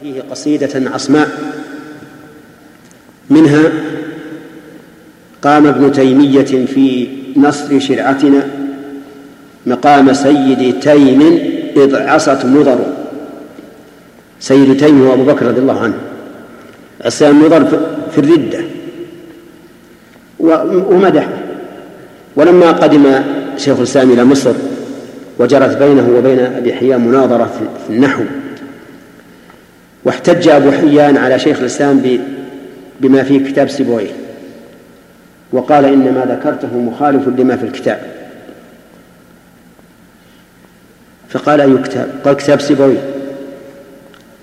فيه قصيدة عصماء منها قام ابن تيمية في نصر شرعتنا مقام سيد تيم إذ عصت مضر سيد تيم هو أبو بكر رضي الله عنه. عصيان مضر في الردة. ومدحه ولما قدم شيخ الإسلام إلى مصر وجرت بينه وبين أبي حيان مناظرة في النحو. واحتج أبو حيان على شيخ الإسلام بما في كتاب سيبويه وقال إن ما ذكرته مخالف لما في الكتاب. فقال أي كتاب؟ قال كتاب سيبويه.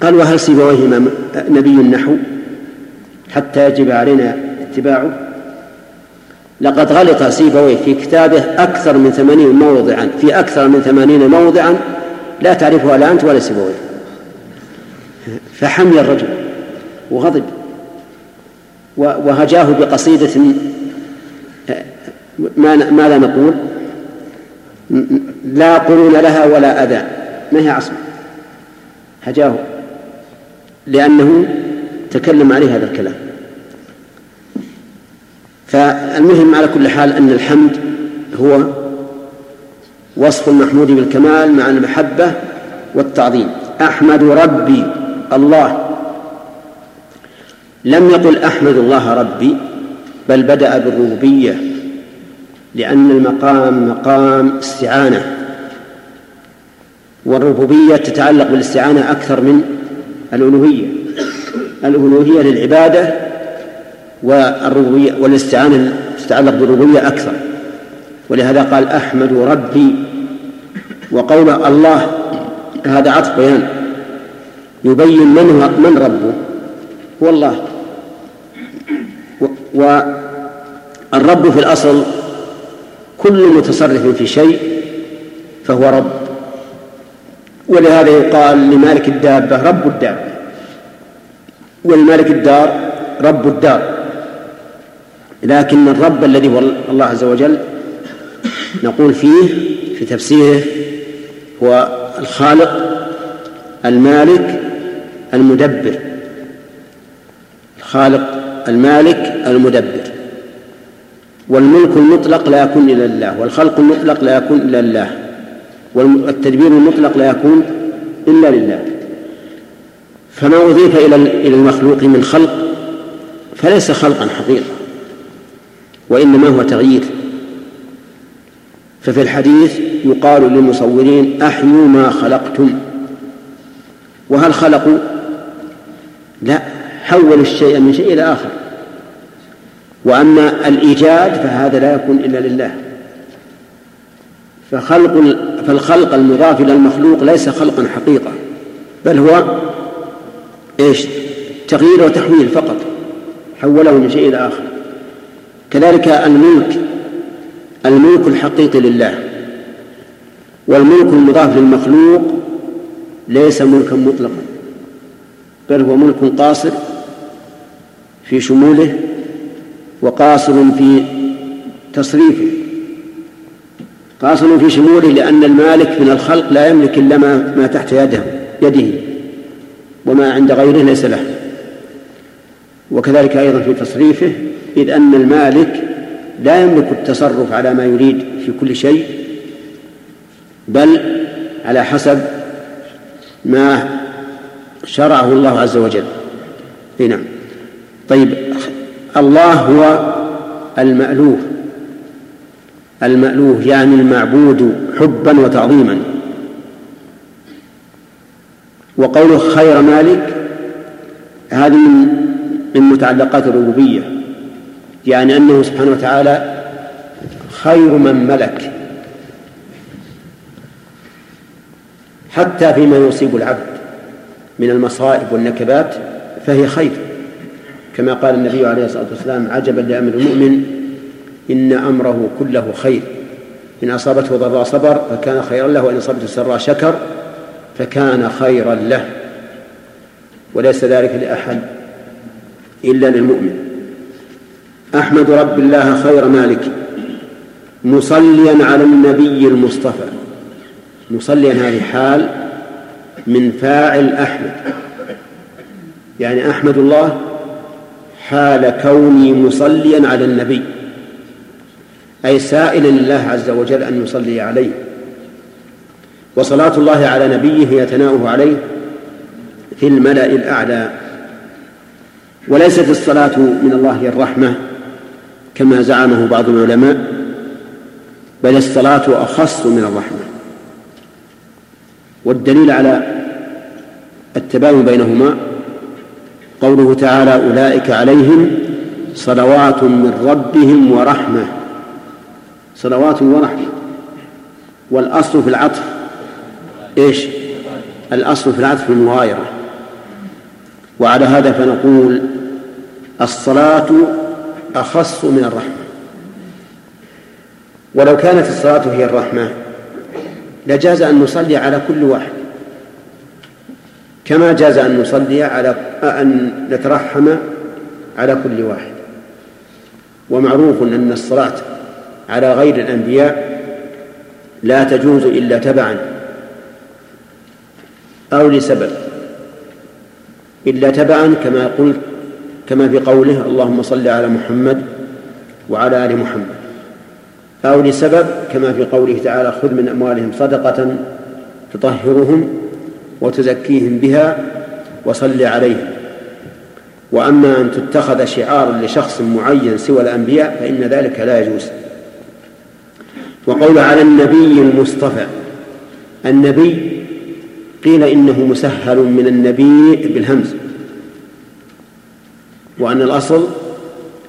قال وهل سيبويه نبي النحو حتى يجب علينا اتباعه؟ لقد غلط سيبويه في كتابه أكثر من ثمانين موضعا في أكثر من ثمانين موضعا لا تعرفها لا أنت ولا سيبويه. فحمي الرجل وغضب وهجاه بقصيدة ماذا نقول؟ لا قرون لها ولا أذى. ما هي عصمة؟ هجاه لأنه تكلم عليه هذا الكلام. فالمهم على كل حال أن الحمد هو وصف المحمود بالكمال مع المحبة والتعظيم. أحمد ربي. الله. لم يقل أحمد الله ربي بل بدأ بالربوبية لأن المقام مقام استعانة. والربوبية تتعلق بالاستعانة أكثر من الألوهية. الألوهية للعبادة والربوبية والاستعانة تتعلق بالربوبية أكثر. ولهذا قال أحمد ربي وقول الله هذا عطف بيان. يبين من هو من ربه. هو الله والرب في الأصل كل متصرف في شيء فهو رب. ولهذا يقال لمالك الدابة رب الدابة. ولمالك الدار رب الدار. لكن الرب الذي هو الله عز وجل نقول فيه في تفسيره هو الخالق المالك المدبر. الخالق المالك المدبر. والملك المطلق لا يكون إلا لله والخلق المطلق لا يكون إلا لله والتدبير المطلق لا يكون إلا لله. فما أضيف إلى إلى المخلوق من خلق فليس خلقا حقيقة وإنما هو تغيير. ففي الحديث يقال للمصورين أحيوا ما خلقتم. وهل خلقوا؟ لا حولوا الشيء من شيء إلى آخر. وأما الإيجاد فهذا لا يكون إلا لله. فخلق فالخلق المضاف إلى المخلوق ليس خلقا حقيقة بل هو إيش؟ تغيير وتحويل فقط حوله من شيء إلى آخر. كذلك الملك الملك الحقيقي لله. والملك المضاف للمخلوق ليس ملكا مطلقا. بل هو ملك قاصر في شموله وقاصر في تصريفه. قاصر في شموله لأن المالك من الخلق لا يملك إلا ما, ما تحت يده يده وما عند غيره ليس له. وكذلك أيضا في تصريفه إذ أن المالك لا يملك التصرف على ما يريد في كل شيء بل على حسب ما شرعه الله عز وجل. نعم. طيب الله هو المألوه. المألوه يعني المعبود حبا وتعظيما. وقوله خير مالك هذه من من متعلقات الربوبية. يعني أنه سبحانه وتعالى خير من ملك. حتى فيما يصيب العبد. من المصائب والنكبات فهي خير. كما قال النبي عليه الصلاة والسلام عجبا لأمر المؤمن إن أمره كله خير. إن أصابته ضراء صبر فكان خيرا له وإن أصابته سراء شكر فكان خيرا له. وليس ذلك لأحد إلا للمؤمن. أحمد رب الله خير مالك. مصليا على النبي المصطفى. مصليا هذه حال من فاعل أحمد. يعني أحمد الله حال كوني مصليا على النبي أي سائلا لله عز وجل أن يصلي عليه. وصلاة الله على نبيه هي ثناؤه عليه في الملأ الأعلى. وليست الصلاة من الله الرحمة كما زعمه بعض العلماء بل الصلاة أخص من الرحمة. والدليل على التباين بينهما قوله تعالى أولئك عليهم صلوات من ربهم ورحمة. صلوات ورحمة. والأصل في العطف. إيش؟ الأصل في العطف المغايرة. وعلى هذا فنقول الصلاة أخص من الرحمة. ولو كانت الصلاة هي الرحمة لجاز أن نصلي على كل واحد. كما جاز أن نصلي على أن نترحم على كل واحد. ومعروف أن الصلاة على غير الأنبياء لا تجوز إلا تبعا أو لسبب. إلا تبعا كما قلت كما في قوله اللهم صل على محمد وعلى آل محمد. أو لسبب كما في قوله تعالى خذ من أموالهم صدقة تطهرهم وتزكيهم بها وصل عليهم. وأما أن تتخذ شعارا لشخص معين سوى الأنبياء فإن ذلك لا يجوز. وقول على النبي المصطفى النبي قيل إنه مسهل من النبي بالهمز. وأن الأصل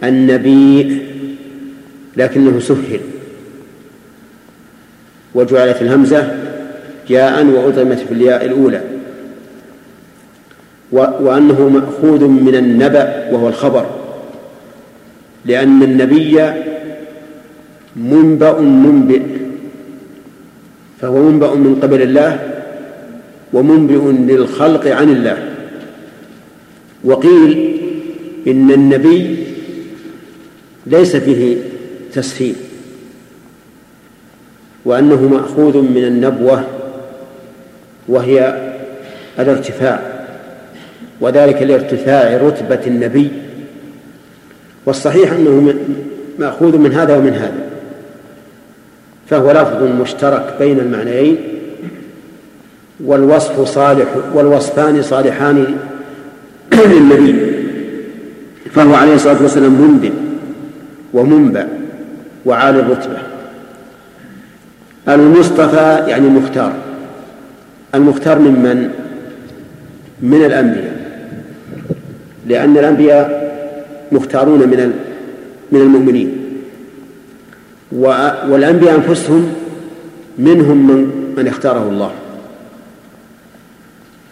النبي لكنه سهل. وجعلت الهمزة جاء وأضمت في الياء الأولى وأنه مأخوذ من النبأ وهو الخبر. لأن النبي منبأ منبئ. فهو منبأ من قبل الله ومنبئ للخلق عن الله. وقيل إن النبي ليس فيه تسهيل وأنه مأخوذ من النبوة وهي الارتفاع وذلك لارتفاع رتبة النبي. والصحيح أنه مأخوذ من هذا ومن هذا فهو لفظ مشترك بين المعنيين والوصف صالح والوصفان صالحان للنبي فهو عليه الصلاة والسلام منبئ ومنبع وعالي الرتبة. المصطفى يعني مختار المختار ممن من؟ الأنبياء. لأن الأنبياء مختارون من من المؤمنين. والأنبياء أنفسهم منهم من من اختاره الله.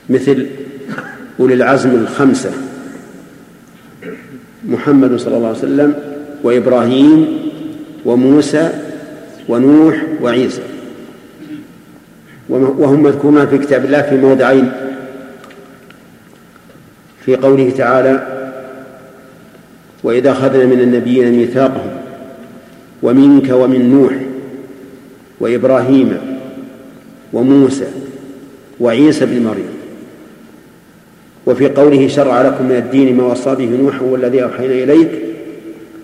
مثل أولي العزم الخمسة. محمد صلى الله عليه وسلم وإبراهيم وموسى ونوح وعيسى. وهم مذكورون في كتاب الله في موضعين. في قوله تعالى وإذا أخذنا من النبيين ميثاقهم ومنك ومن نوح وإبراهيم وموسى وعيسى بن مريم. وفي قوله شرع لكم من الدين ما وصى به نوح والذي أوحينا إليك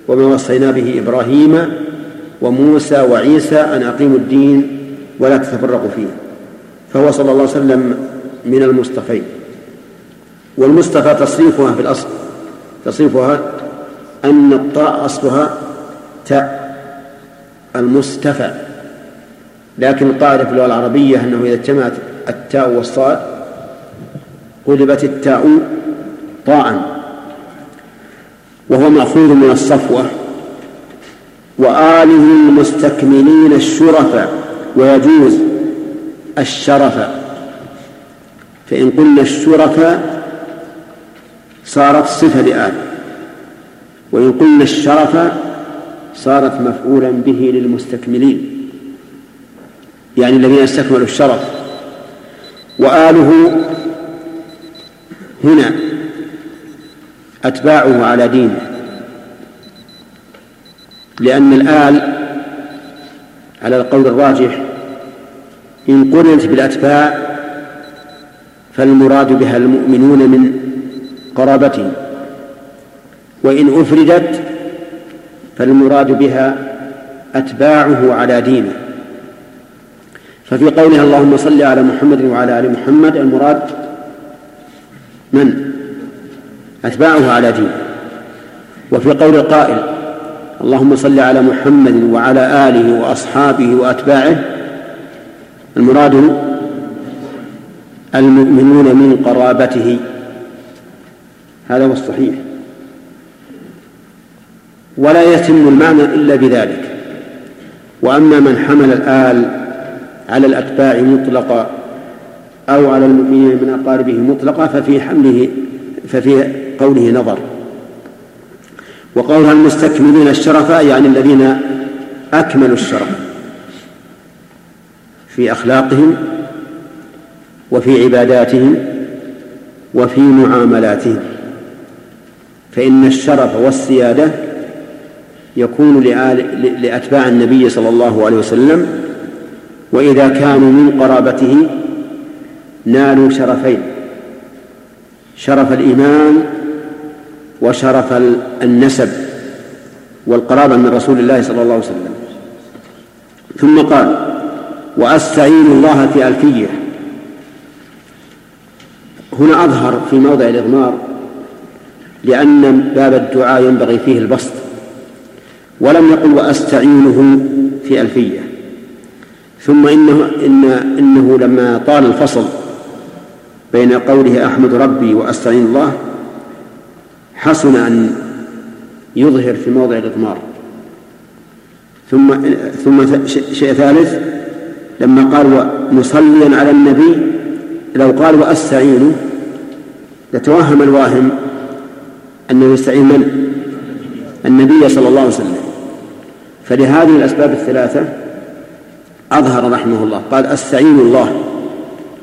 وما وصينا به إبراهيم وموسى وعيسى أن أقيموا الدين ولا تتفرقوا فيه. فهو صلى الله عليه وسلم من المصطفين. والمصطفى تصريفها في الأصل تصريفها أن الطاء أصلها تاء المصطفى. لكن القاعدة في اللغة العربية أنه إذا اجتمعت التاء والصاد قلبت التاء طاعا وهو مأخوذ من الصفوة وآله المستكملين الشرفاء ويجوز الشرف. فإن قلنا الشرفاء صارت صفة لآل وإن قلنا الشرف صارت مفعولا به للمستكملين يعني الذين استكملوا الشرف. وآله هنا أتباعه على دينه. لأن الآل على القول الراجح إن قرنت بالأتباع فالمراد بها المؤمنون من قرابته وإن أفردت فالمراد بها أتباعه على دينه ففي قولها اللهم صل على محمد وعلى آل محمد المراد من؟ أتباعه على دينه وفي قول القائل اللهم صل على محمد وعلى آله وأصحابه وأتباعه. المراد المؤمنون من قرابته. هذا هو الصحيح. ولا يتم المعنى إلا بذلك. وأما من حمل الآل على الأتباع مطلقا أو على المؤمنين من أقاربه مطلقا ففي حمله ففي قوله نظر. وقولها المستكملين الشرف يعني الذين أكملوا الشرف في أخلاقهم وفي عباداتهم وفي معاملاتهم. فإن الشرف والسيادة يكون لأتباع النبي صلى الله عليه وسلم وإذا كانوا من قرابته نالوا شرفين شرف الإيمان وشرف النسب والقرابة من رسول الله صلى الله عليه وسلم. ثم قال وأستعين الله في ألفية. هنا أظهر في موضع الإضمار لأن باب الدعاء ينبغي فيه البسط. ولم يقل وأستعينه في ألفية. ثم إنه, إن إنه لما طال الفصل بين قوله أحمد ربي وأستعين الله حسن أن يظهر في موضع الإضمار. ثم ثم شيء ثالث لما قال مصليا على النبي لو قال وأستعين لتوهم الواهم أنه يستعين من؟ النبي صلى الله عليه وسلم. فلهذه الأسباب الثلاثة أظهر رحمه الله. قال أستعين الله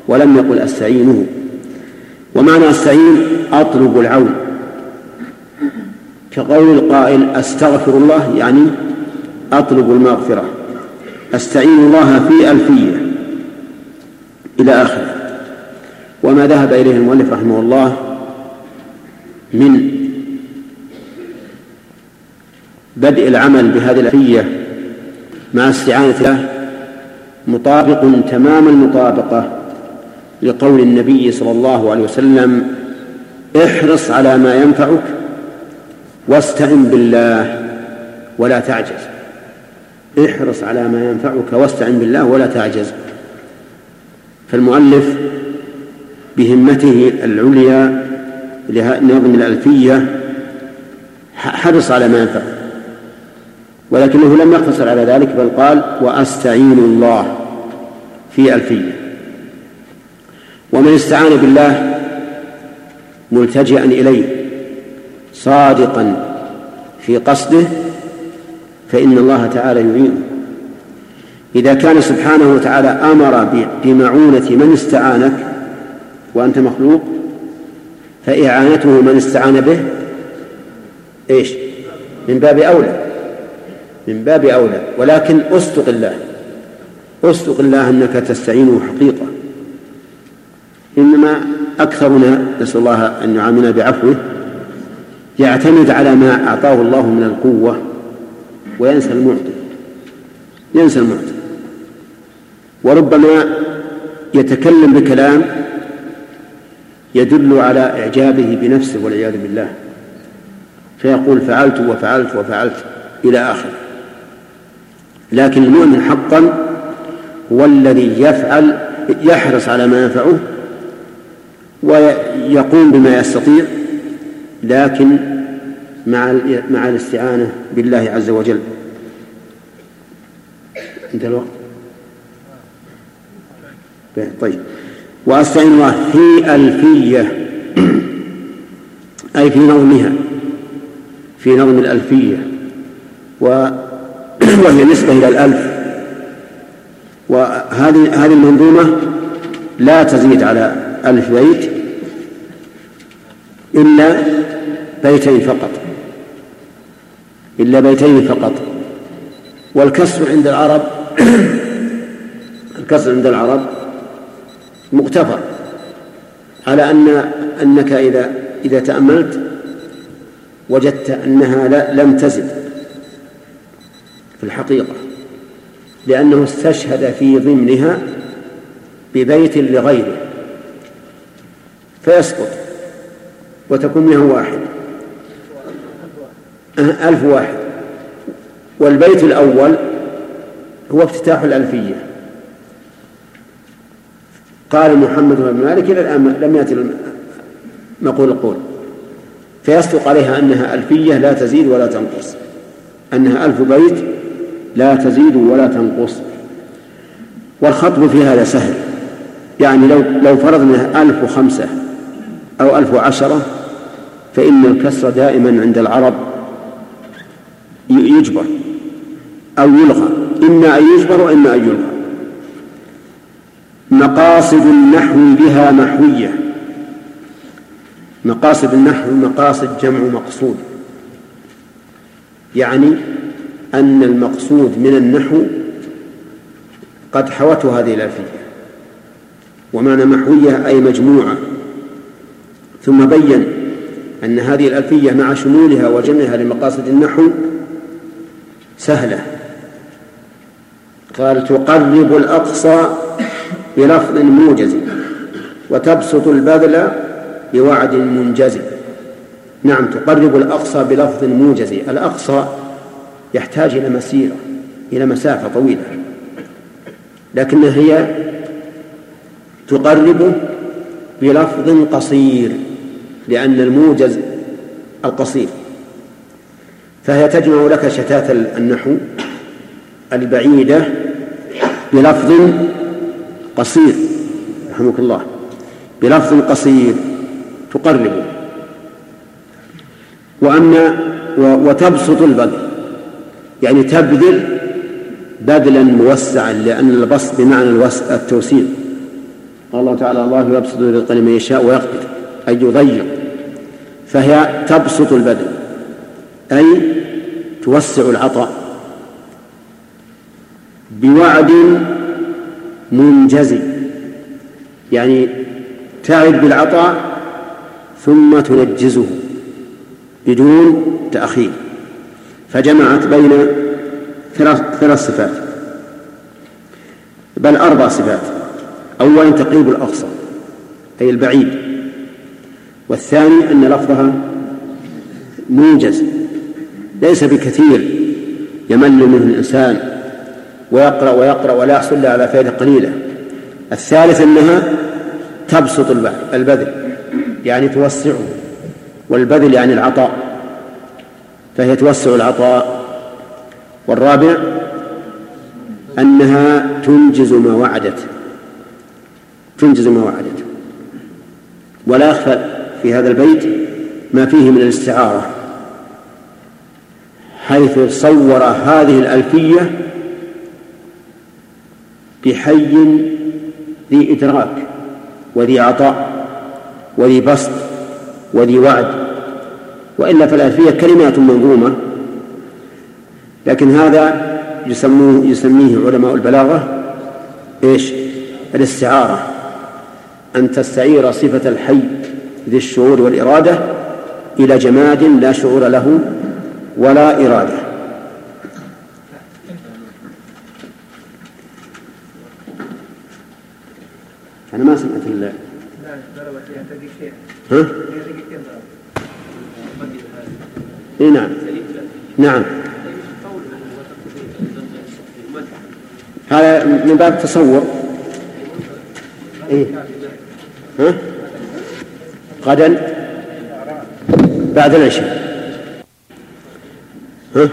ولم يقل أستعينه. ومعنى أستعين أطلب العون. كقول القائل أستغفر الله يعني أطلب المغفرة. أستعين الله في ألفية. إلى آخره. وما ذهب إليه المؤلف رحمه الله من بدء العمل بهذه الألفية مع استعانة الله مطابق تمام المطابقة لقول النبي صلى الله عليه وسلم احرص على ما ينفعك واستعن بالله ولا تعجز. احرص على ما ينفعك واستعن بالله ولا تعجز. فالمؤلف بهمته العليا لنظم الألفية حرص على ما ينفع ولكنه لم يقتصر على ذلك بل قال وأستعين الله في ألفية. ومن استعان بالله ملتجئا إليه. صادقا في قصده فإن الله تعالى يعينه. إذا كان سبحانه وتعالى أمر بمعونة من استعانك وأنت مخلوق فإعانته من استعان به إيش؟ من باب أولى من باب أولى. ولكن أصدق الله أصدق الله أنك تستعينه حقيقة. إنما أكثرنا نسأل الله أن يعاملنا بعفوه. يعتمد على ما أعطاه الله من القوة وينسى المعطي. ينسى المعطي. وربما يتكلم بكلام يدل على إعجابه بنفسه والعياذ بالله. فيقول فعلت وفعلت وفعلت إلى آخره لكن المؤمن حقا هو الذي يفعل يحرص على ما ينفعه ويقوم بما يستطيع. لكن مع مع الاستعانة بالله عز وجل. انتهى الوقت؟ طيب وأستعين الله في ألفية أي في نظمها في نظم الألفية. وهي نسبة إلى الألف. وهذه هذه المنظومة لا تزيد على ألف بيت إلا بيتين فقط. إلا بيتين فقط. والكسر عند العرب الكسر عند العرب مغتفر. على أن أنك إذا إذا تأملت وجدت أنها لم تزد في الحقيقة. لأنه استشهد في ضمنها ببيت لغيره. فيسقط وتكون منه واحد. ألف واحد. والبيت الأول هو افتتاح الألفية. قال محمد بن مالك إلى الآن لم يأتي مقول القول. فيصدق عليها أنها ألفية لا تزيد ولا تنقص. أنها ألف بيت لا تزيد ولا تنقص. والخطب في هذا سهل. يعني لو لو فرضنا ألف وخمسة أو ألف وعشرة فإن الكسر دائما عند العرب يجبر أو يلغى. إما أن يجبر وإما أن يلغى. مقاصد النحو بها محوية. مقاصد النحو مقاصد جمع مقصود. يعني أن المقصود من النحو قد حوته هذه الألفية. ومعنى محوية أي مجموعة. ثم بين أن هذه الألفية مع شمولها وجمعها لمقاصد النحو سهلة. قال تقرب الأقصى بلفظ موجز وتبسط البذل بوعد منجز. نعم تقرب الأقصى بلفظ موجز. الأقصى يحتاج إلى مسيرة إلى مسافة طويلة. لكنها هي تقرب بلفظ قصير لأن الموجز القصير. فهي تجمع لك شتات النحو البعيدة بلفظ قصير رحمك الله بلفظ قصير تقرب. وأما وتبسط البذل يعني تبذل بذلا موسعا لأن البسط بمعنى التوسيع. قال الله تعالى الله يبسط الرزق لمن يشاء ويقبض أي يضيق. فهي تبسط البذل أي توسع العطاء. بوعد منجز يعني تعد بالعطاء ثم تنجزه بدون تأخير. فجمعت بين ثلاث صفات. بل أربع صفات. أولا تقريب الأقصى أي البعيد. والثاني أن لفظها موجز ليس بكثير يمل منه الإنسان ويقرأ ويقرأ ولا يحصل على فائدة قليلة. الثالث أنها تبسط البذل يعني توسعه والبذل يعني العطاء فهي توسع العطاء. والرابع أنها تنجز ما وعدت تنجز ما وعدت. ولا يخفى في هذا البيت ما فيه من الاستعارة. حيث صور هذه الألفية بحي ذي إدراك وذي عطاء وذي بسط وذي وعد وإلا فالألفية كلمات منظومة لكن هذا يسموه يسميه علماء البلاغة إيش؟ الاستعارة أن تستعير صفة الحي ذي الشعور والإرادة إلى جماد لا شعور له ولا إرادة أنا ما سمعت إلا ها؟ إيه نعم نعم هذا من باب التصور إيه؟ ها؟ غدا بعد العشاء ها؟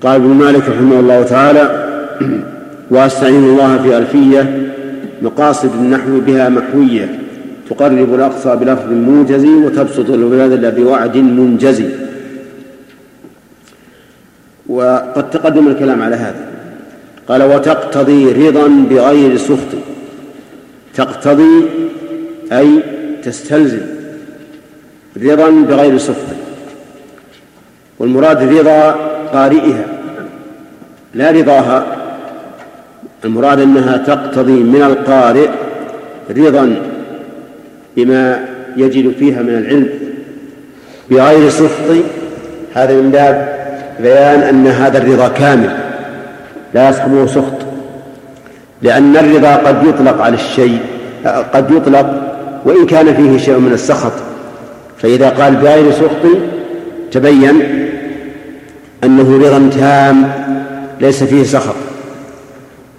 قال ابن مالك رحمه الله تعالى وأستعين الله في ألفية مقاصد النحو بها محوية تقرب الأقصى بلفظ موجز وتبسط البلاد بوعد منجز وقد تقدم الكلام على هذا. قال وتقتضي رضا بغير سخط. تقتضي أي تستلزم. رضا بغير سخط والمراد رضا قارئها. لا رضاها. المراد أنها تقتضي من القارئ رضا بما يجد فيها من العلم. بغير سخط هذا من باب بيان أن هذا الرضا كامل. لا يصحبه سخط. لأن الرضا قد يطلق على الشيء قد يطلق وإن كان فيه شيء من السخط. فإذا قال بغير سخط تبين أنه رضا تام ليس فيه سخط.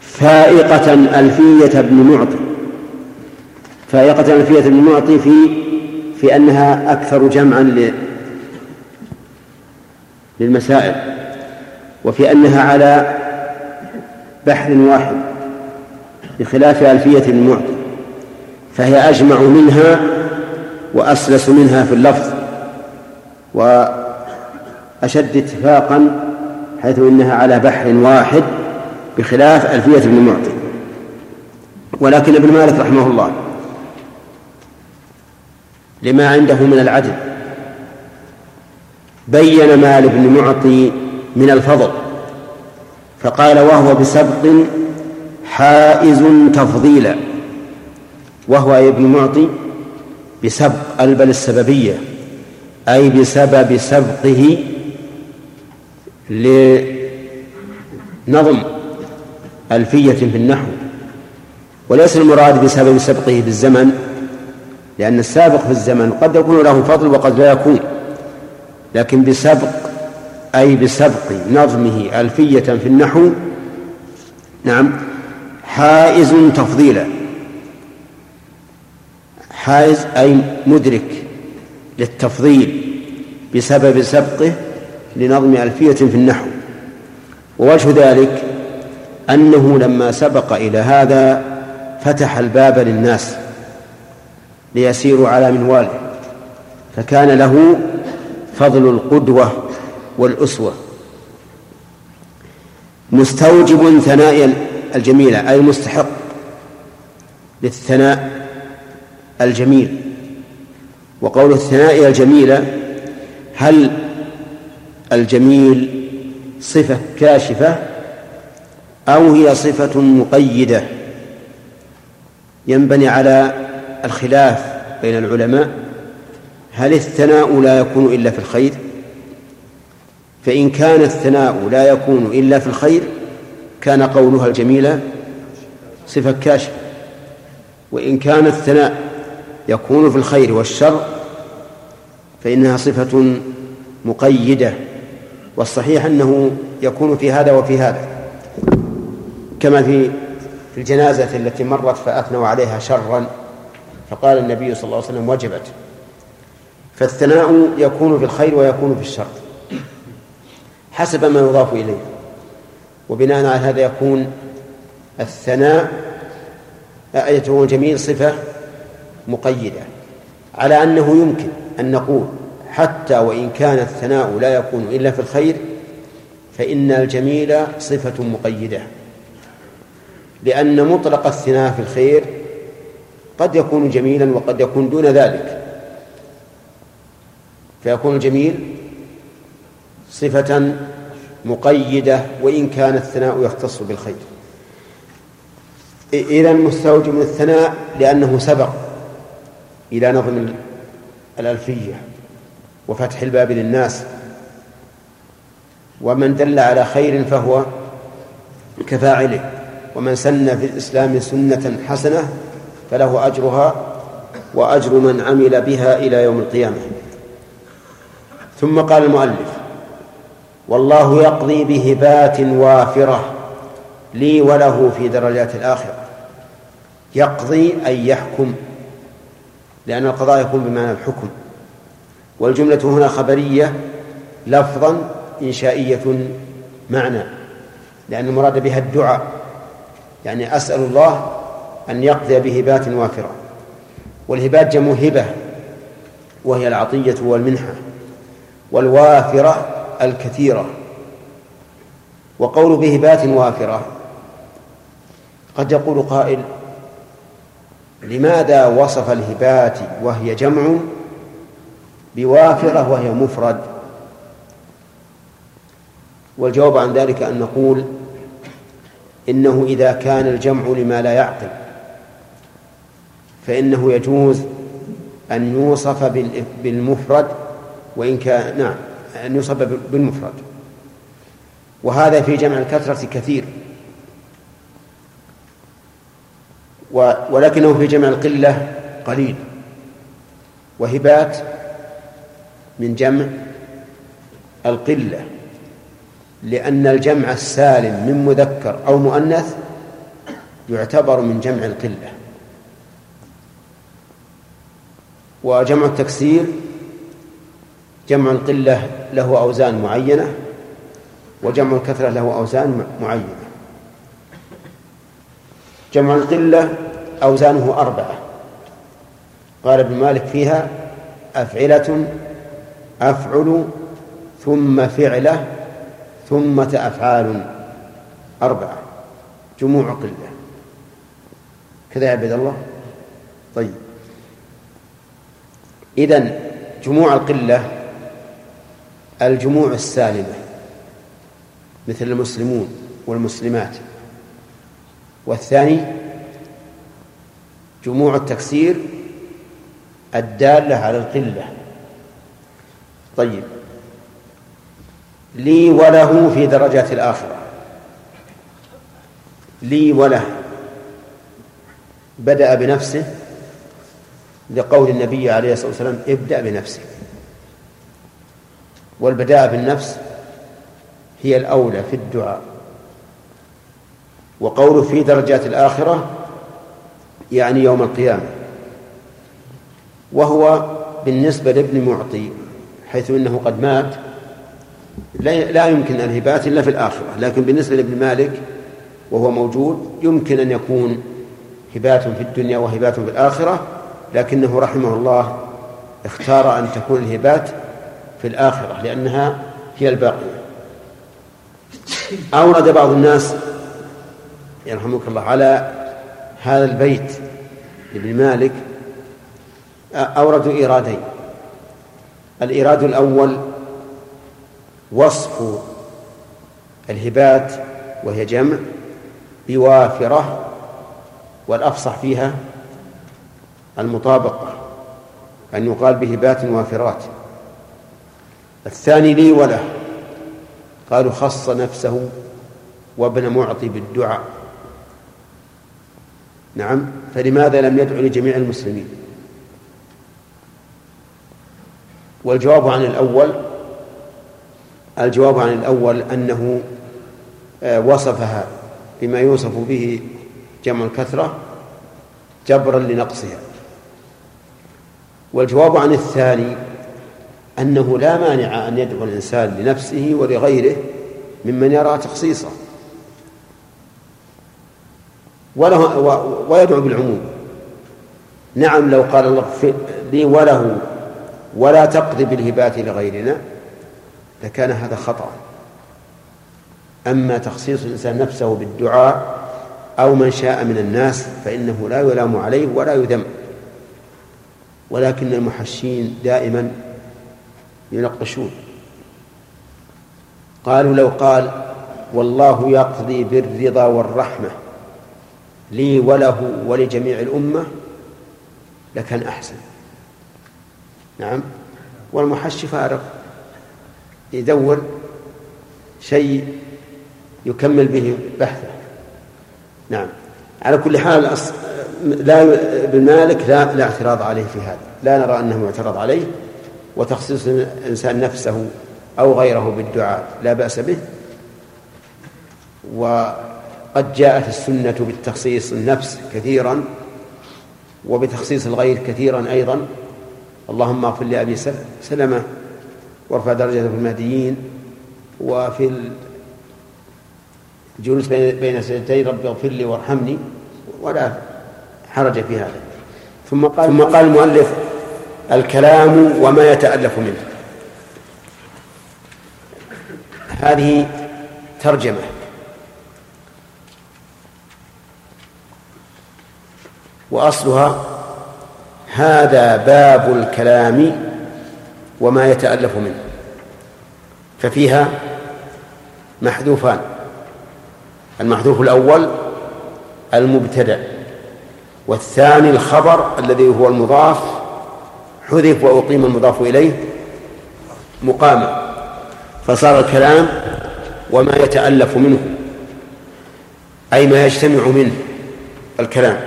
فائقة ألفية ابن معطي. فائقة ألفية ابن معطي في في أنها أكثر جمعا للمسائل وفي أنها على بحر واحد بخلاف ألفية ابن معطي. فهي أجمع منها وأسلس منها في اللفظ وأشد اتفاقا حيث إنها على بحر واحد بخلاف ألفية ابن معطي. ولكن ابن مالك رحمه الله لما عنده من العدل بين ما لابن معطي من الفضل فقال وهو بسبق حائز تفضيلا وهو ابن معطي بسبق البل السببية أي بسبب سبقه لنظم ألفية في النحو. وليس المراد بسبب سبقه بالزمن لأن السابق في الزمن قد يكون له فضل وقد لا يكون لكن بسبق أي بسبق نظمه ألفية في النحو نعم حائز تفضيلا. حائز أي مدرك للتفضيل بسبب سبقه لنظم ألفية في النحو. ووجه ذلك أنه لما سبق إلى هذا فتح الباب للناس ليسيروا على منواله فكان له فضل القدوة والأسوة. مستوجب ثناء الجميلة أي مستحق للثناء الجميل. وقول الثناء الجميلة هل الجميل صفة كاشفة أو هي صفة مقيدة؟ ينبني على الخلاف بين العلماء. هل الثناء لا يكون إلا في الخير؟ فإن كان الثناء لا يكون إلا في الخير كان قولها الجميلة صفة كاشفة. وإن كان الثناء يكون في الخير والشر فإنها صفة مقيدة والصحيح أنه يكون في هذا وفي هذا. كما في في الجنازة التي مرت فأثنوا عليها شرا فقال النبي صلى الله عليه وسلم وجبت. فالثناء يكون في الخير ويكون في الشر حسب ما يضاف إليه. وبناء على هذا يكون الثناء يكون جميل صفة مقيدة. على أنه يمكن أن نقول حتى وإن كان الثناء لا يكون إلا في الخير فإن الجميل صفة مقيدة. لأن مطلق الثناء في الخير قد يكون جميلا وقد يكون دون ذلك. فيكون الجميل صفة مقيدة وإن كان الثناء يختص بالخير. إذا مستوجب من الثناء لأنه سبق. إلى نظم الألفية وفتح الباب للناس. ومن دل على خير فهو كفاعله. ومن سن في الإسلام سنة حسنة فله أجرها وأجر من عمل بها إلى يوم القيامة. ثم قال المؤلف والله يقضي بهبات وافرة لي وله في درجات الآخرة. يقضي أي يحكم. لأن القضاء يكون بمعنى الحكم. والجملة هنا خبرية لفظا إنشائية معنى لأن المراد بها الدعاء يعني أسأل الله أن يقضي بهبات وافرة والهبات جمع هبة وهي العطية والمنحة والوافرة الكثيرة وقول بهبات وافرة قد يقول قائل لماذا وصف الهبات وهي جمع بوافرة وهي مفرد؟ والجواب عن ذلك أن نقول إنه إذا كان الجمع لما لا يعقل فإنه يجوز أن يوصف بالمفرد وإن كان نعم أن يوصف بالمفرد. وهذا في جمع الكثرة كثير. ولكنه في جمع القلة قليل. وهبات من جمع القلة لأن الجمع السالم من مذكر أو مؤنث يعتبر من جمع القلة. وجمع التكسير جمع القلة له أوزان معينة وجمع الكثرة له أوزان معينة. جمع القلة أوزانه أربعة. قال ابن مالك فيها أفعلة أفعل ثم فعلة ثم أفعال أربعة. جموع قلة. كذا يا عبد الله؟ طيب. إذن جموع القلة الجموع السالمة مثل المسلمون والمسلمات. والثاني جموع التكسير الدالة على القلة. طيب. لي وله في درجات الآخرة. لي وله. بدأ بنفسه لقول النبي عليه الصلاة والسلام ابدأ بنفسك. والبداء بالنفس هي الأولى في الدعاء. وقوله في درجات الآخرة يعني يوم القيامة وهو بالنسبة لابن معطي حيث إنه قد مات لا يمكن الهبات إلا في الآخرة لكن بالنسبة لابن مالك وهو موجود يمكن أن يكون هبات في الدنيا وهبات في الآخرة لكنه رحمه الله اختار أن تكون الهبات في الآخرة لأنها هي الباقية. أورد بعض الناس يرحمك الله. على هذا البيت لابن مالك أوردوا إيرادين. الإيراد الأول وصف الهبات وهي جمع بوافرة والأفصح فيها المطابقة أن يقال بهبات وافرات. الثاني لي وله قالوا خص نفسه وابن معطي بالدعاء. نعم. فلماذا لم يدعو لجميع المسلمين؟ والجواب عن الأول الجواب عن الأول أنه آه، وصفها بما يوصف به جمع الكثرة جبرا لنقصها. والجواب عن الثاني أنه لا مانع أن يدعو الإنسان لنفسه ولغيره ممن يرى تخصيصه. وله ويدعو بالعموم. نعم لو قال الله لي وله ولا تقضي بالهبات لغيرنا لكان هذا خطأ. أما تخصيص الإنسان نفسه بالدعاء أو من شاء من الناس فإنه لا يلام عليه ولا يذم. ولكن المحشين دائما ينقشون. قالوا لو قال والله يقضي بالرضا والرحمة. لي وله ولجميع الأمة لكان أحسن. نعم. والمحشي فارغ يدور شيء يكمل به بحثه. نعم. على كل حال لا ابن مالك لا لا اعتراض عليه في هذا. لا نرى أنه معترض عليه وتخصيص الإنسان نفسه أو غيره بالدعاء. لا بأس به. وقد جاءت السنة بالتخصيص النفس كثيرا وبتخصيص الغير كثيرا أيضا. اللهم اغفر لأبي سلمة وارفع درجته في المهديين وفي الجلوس بين سجدتي. رب اغفر لي وارحمني ولا حرج في هذا. ثم قال ثم قال المؤلف الكلام وما يتألف منه. هذه ترجمة. وأصلها هذا باب الكلام وما يتألف منه ففيها محذوفان المحذوف الأول المبتدأ والثاني الخبر الذي هو المضاف حذف وأقيم المضاف إليه مقاما فصار الكلام وما يتألف منه أي ما يجتمع منه الكلام.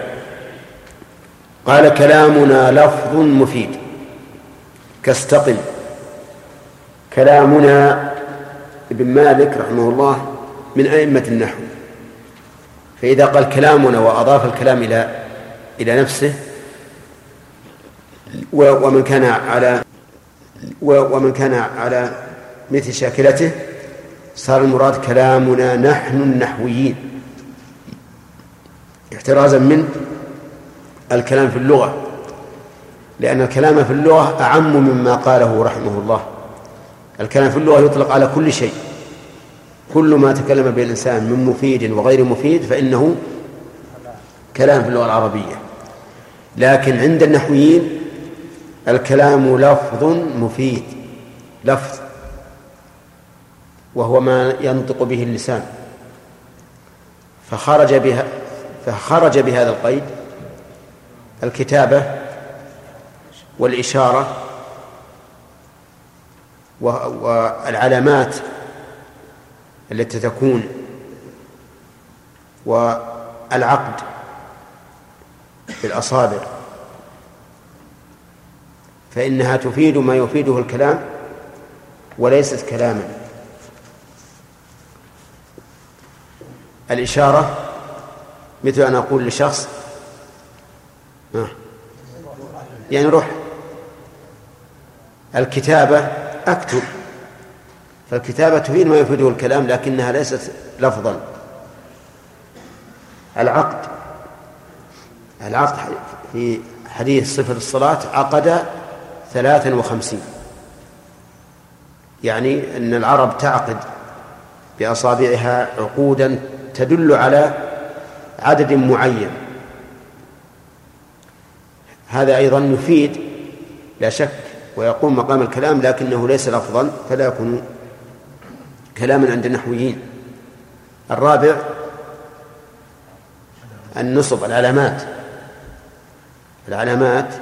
قال كلامنا لفظ مفيد. كاستقم كلامنا ابن مالك رحمه الله من أئمة النحو. فإذا قال كلامنا وأضاف الكلام إلى إلى نفسه ومن كان على ومن كان على مثل شاكلته صار المراد كلامنا نحن النحويين. احترازا من الكلام في اللغة. لأن الكلام في اللغة أعم مما قاله رحمه الله. الكلام في اللغة يطلق على كل شيء. كل ما تكلم به الإنسان من مفيد وغير مفيد فإنه كلام في اللغة العربية. لكن عند النحويين الكلام لفظ مفيد. لفظ. وهو ما ينطق به اللسان. فخرج بها فخرج بهذا القيد الكتابة والإشارة والعلامات التي تكون والعقد في الأصابع. فإنها تفيد ما يفيده الكلام وليست كلاما. الإشارة مثل أن أقول لشخص يعني روح. الكتابة أكتب. فالكتابة تفيد ما يفيده الكلام لكنها ليست لفظا. العقد. العقد في حديث صفة الصلاة عقد ثلاثا وخمسين. يعني أن العرب تعقد بأصابعها عقودا تدل على عدد معين. هذا أيضا يفيد لا شك ويقوم مقام الكلام لكنه ليس لفظا فلا يكون كلاما عند النحويين. الرابع النصب العلامات. العلامات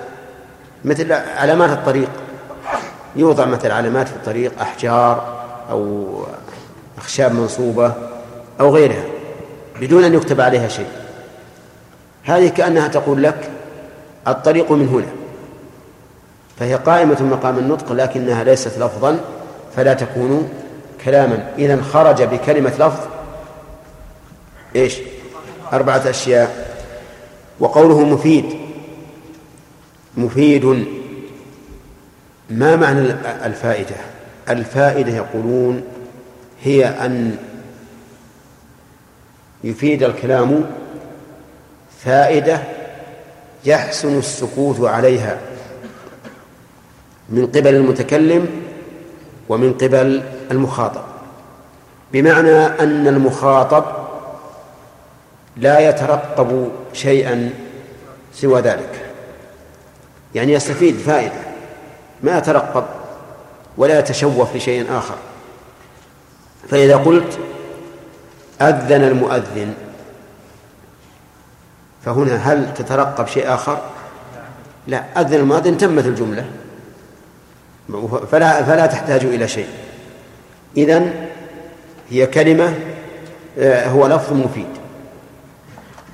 مثل علامات الطريق. يوضع مثل علامات في الطريق أحجار أو أخشاب منصوبة أو غيرها بدون أن يكتب عليها شيء. هذه كأنها تقول لك الطريق من هنا. فهي قائمة مقام النطق لكنها ليست لفظا فلا تكون كلاما. إذا خرج بكلمة لفظ إيش؟ أربعة أشياء. وقوله مفيد. مفيد. ما معنى الفائدة؟ الفائدة يقولون هي أن يفيد الكلام فائدة يحسن السكوت عليها من قبل المتكلم ومن قبل المخاطب. بمعنى أن المخاطب لا يترقب شيئا سوى ذلك. يعني يستفيد فائدة ما يترقب ولا يتشوف لشيء آخر. فإذا قلت أذن المؤذن فهنا هل تترقب شيء آخر؟ لا أذن المؤذن تمت الجملة. فلا فلا تحتاج إلى شيء. إذن هي كلمة آه، هو لفظ مفيد.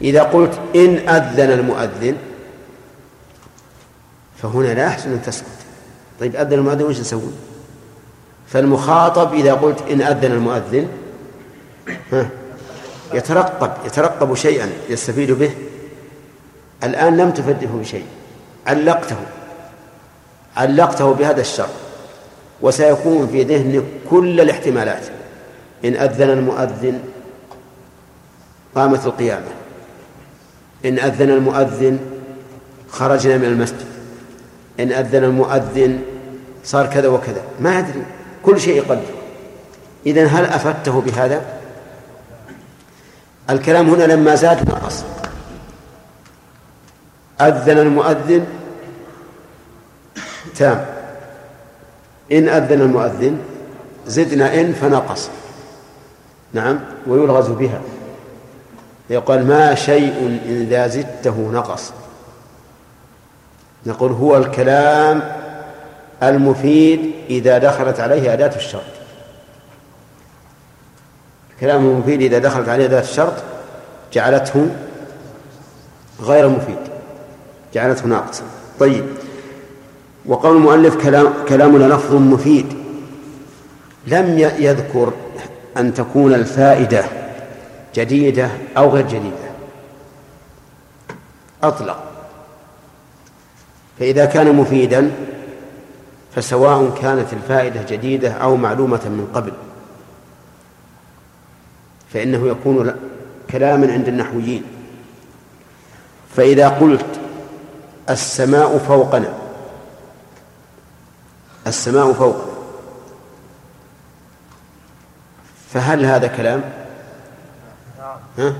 إذا قلت إن أذن المؤذن فهنا لا يحسن أن تسكت. طيب أذن المؤذن وش نسوي؟ فالمخاطب إذا قلت إن أذن المؤذن ها يترقب يترقب شيئا يستفيد به الآن لم تفده بشيء علقته. علقته بهذا الشر. وسيكون في ذهنك كل الاحتمالات. إن أذن المؤذن قامت القيامة. إن أذن المؤذن خرجنا من المسجد. إن أذن المؤذن صار كذا وكذا. ما أدري. كل شيء يقدر. إذا هل أفدته بهذا؟ الكلام هنا لما زاد نقص. أذن المؤذن؟ تام. إن أذن المؤذن زدنا إن فنقص. نعم ويلغز بها. يقال ما شيء إذا زدته نقص. نقول هو الكلام المفيد إذا دخلت عليه أداة الشرط. الكلام المفيد إذا دخلت عليه أداة الشرط جعلته غير مفيد. جعلته ناقصا. طيب. وقول المؤلف كلام كلامنا لفظ مفيد. لم يذكر أن تكون الفائدة جديدة أو غير جديدة. أطلق. فإذا كان مفيدا فسواء كانت الفائدة جديدة أو معلومة من قبل. فإنه يكون كلاما عند النحويين. فإذا قلت السماء فوقنا. السماء فوقنا فهل هذا كلام؟ ها؟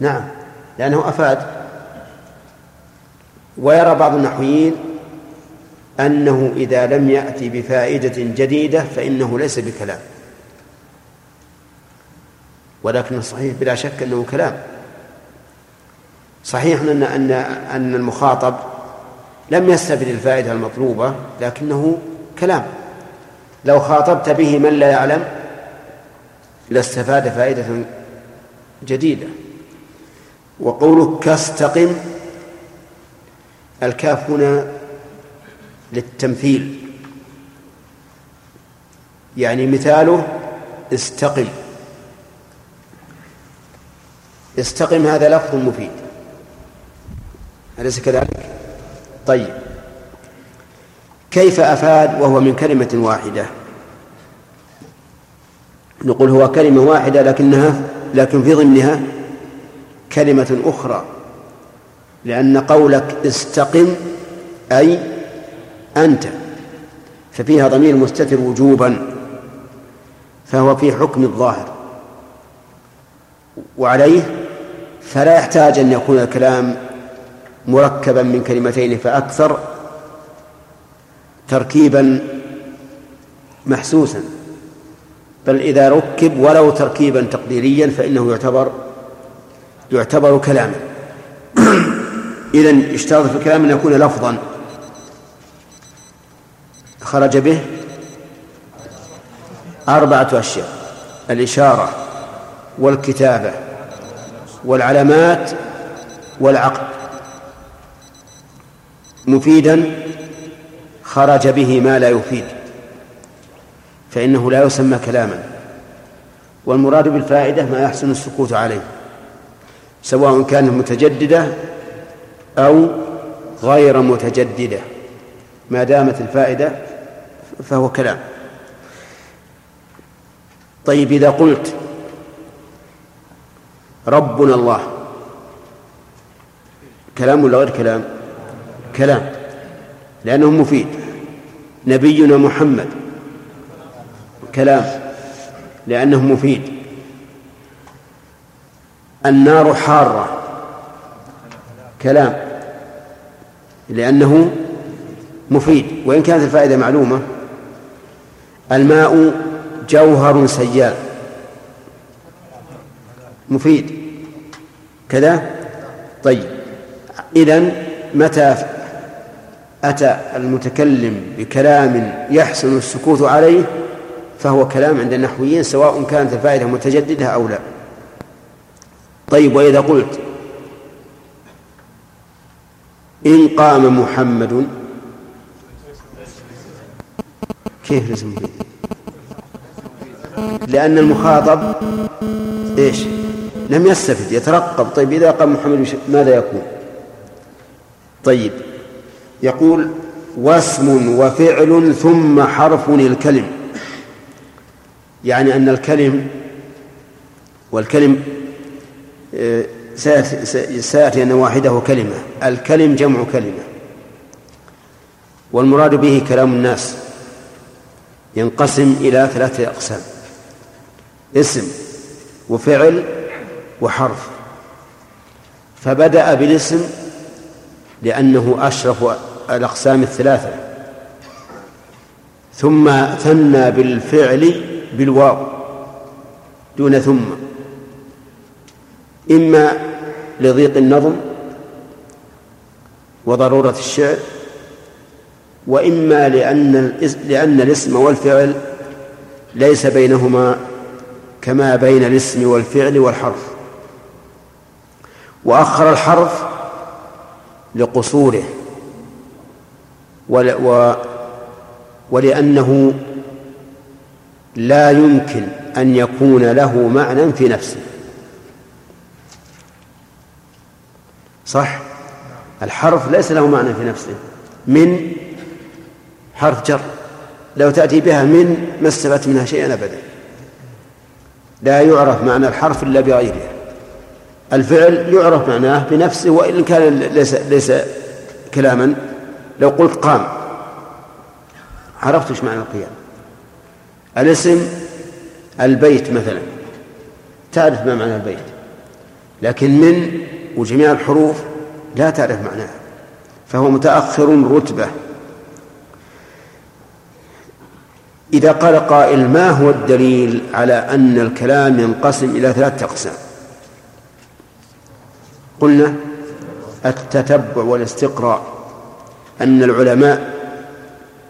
نعم. لأنه أفاد. ويرى بعض النحويين أنه إذا لم يأتي بفائدة جديدة فإنه ليس بكلام. ولكن الصحيح بلا شك أنه كلام. صحيح أن أن أن المخاطب لم يستفد الفائدة المطلوبة لكنه كلام. لو خاطبت به من لا يعلم لاستفاد فائدة جديدة. وقولك كاستقم الكاف هنا للتمثيل. يعني مثاله استقم. استقم هذا لفظ مفيد. أليس كذلك؟ طيب. كيف أفاد وهو من كلمة واحدة؟ نقول هو كلمة واحدة لكنها لكن في ضمنها كلمة أخرى لأن قولك استقم أي أنت. ففيها ضمير مستتر وجوبا فهو في حكم الظاهر. وعليه فلا يحتاج أن يكون الكلام مركبا من كلمتين فأكثر تركيبا محسوسا. بل إذا ركب ولو تركيبا تقديريا فإنه يعتبر يعتبر كلاما. إذا اشترط في الكلام أن يكون لفظا. خرج به أربعة أشياء الإشارة والكتابة والعلامات والعقد. مفيدا خرج به ما لا يفيد فإنه لا يسمى كلاما والمراد بالفائدة ما يحسن السكوت عليه سواء كانت متجددة أو غير متجددة ما دامت الفائدة فهو كلام. طيب إذا قلت ربنا الله كلام ولا غير كلام؟ كلام لأنه مفيد. نبينا محمد كلام لأنه مفيد. النار حارة كلام لأنه مفيد. وإن كانت الفائدة معلومة الماء جوهر سيال مفيد. كذا؟ طيب. إذن متى أتى المتكلم بكلام يحسن السكوت عليه فهو كلام عند النحويين سواء كانت الفائدة متجددة أو لا. طيب وإذا قلت إن قام محمد كيف لازم لأن المخاطب إيش؟ لم يستفد يترقب. طيب إذا قام محمد ماذا يكون؟ طيب يقول واسم وفعل ثم حرف الكلم. يعني أن الكلم والكلم آه، سيأتي أن واحدة كلمة. الكلم جمع كلمة. والمراد به كلام الناس. ينقسم إلى ثلاثة أقسام. اسم وفعل وحرف. فبدأ بالاسم لأنه أشرف الأقسام الثلاثة. ثم ثنى بالفعل بالواو دون ثم. إما لضيق النظم وضرورة الشعر وإما لأن لأن الاسم والفعل ليس بينهما كما بين الاسم والفعل والحرف. وأخر الحرف لقصوره. ولأنه لا يمكن أن يكون له معنى في نفسه. صح؟ الحرف ليس له معنى في نفسه. من حرف جر. لو تأتي بها من ما استفدت منها شيئا أبدا. لا يعرف معنى الحرف إلا بغيره الفعل يعرف معناه بنفسه وإن كان ليس ليس كلاما لو قلت قام. عرفت إيش معنى القيام؟ الاسم البيت مثلا. تعرف ما معنى البيت. لكن من وجميع الحروف لا تعرف معناه فهو متأخر رتبة. إذا قال قائل ما هو الدليل على أن الكلام ينقسم إلى ثلاثة أقسام؟ قلنا التتبع والاستقراء أن العلماء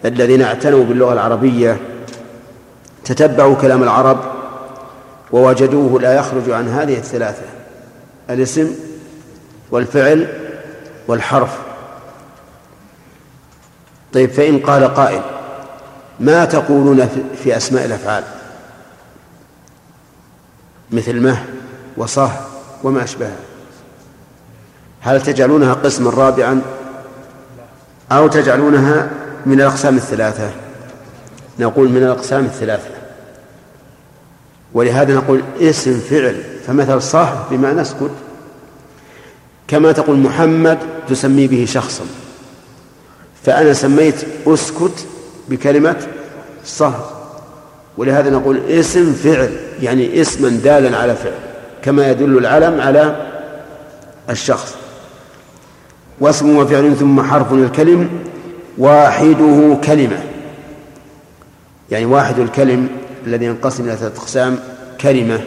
الذين اعتنوا باللغة العربية تتبعوا كلام العرب ووجدوه لا يخرج عن هذه الثلاثة الاسم والفعل والحرف. طيب فإن قال قائل ما تقولون في أسماء الأفعال؟ مثل مه وصه وما أشبهها هل تجعلونها قسما رابعا أو تجعلونها من الأقسام الثلاثة؟ نقول من الأقسام الثلاثة. ولهذا نقول اسم فعل. فمثل صح بمعنى اسكت. كما تقول محمد تسمي به شخصا. فأنا سميت أسكت بكلمة صهر ولهذا نقول اسم فعل. يعني اسما دالا على فعل. كما يدل العلم على الشخص. واسم وفعل ثم حرف الكلم واحدة كلمة. يعني واحد الكلم الذي ينقسم إلى ثلاثة أقسام كلمة.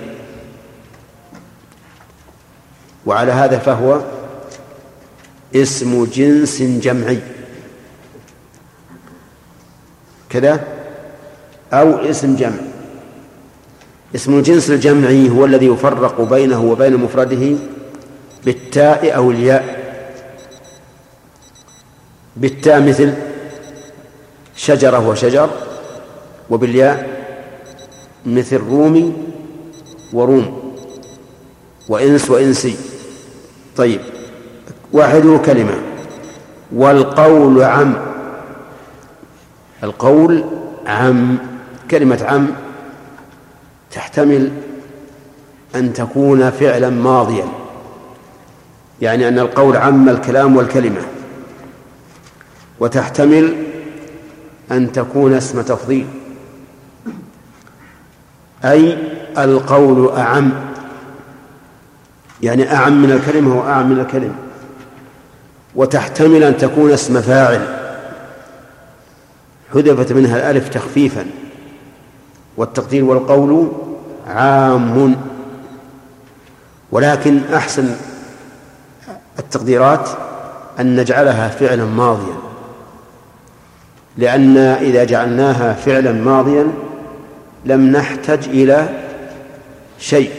وعلى هذا فهو اسم جنس جمعي. كذا؟ أو اسم جمع. اسم الجنس الجمعي هو الذي يفرق بينه وبين مفرده بالتاء أو الياء. بالتاء مثل شجرة وشجر وبالياء مثل رومي وروم. وإنس وإنسي. طيب واحدة كلمة. والقول عم. القول عم. كلمة عم تحتمل أن تكون فعلا ماضيا. يعني أن القول عم الكلام والكلمة. وتحتمل أن تكون اسم تفضيل. أي القول أعم يعني أعم من الكلمة وأعم من الكلمة. وتحتمل أن تكون اسم فاعل. حذفت منها الألف تخفيفا. والتقدير والقول عام. ولكن أحسن التقديرات أن نجعلها فعلا ماضيا. لأن إذا جعلناها فعلا ماضيا لم نحتج إلى شيء.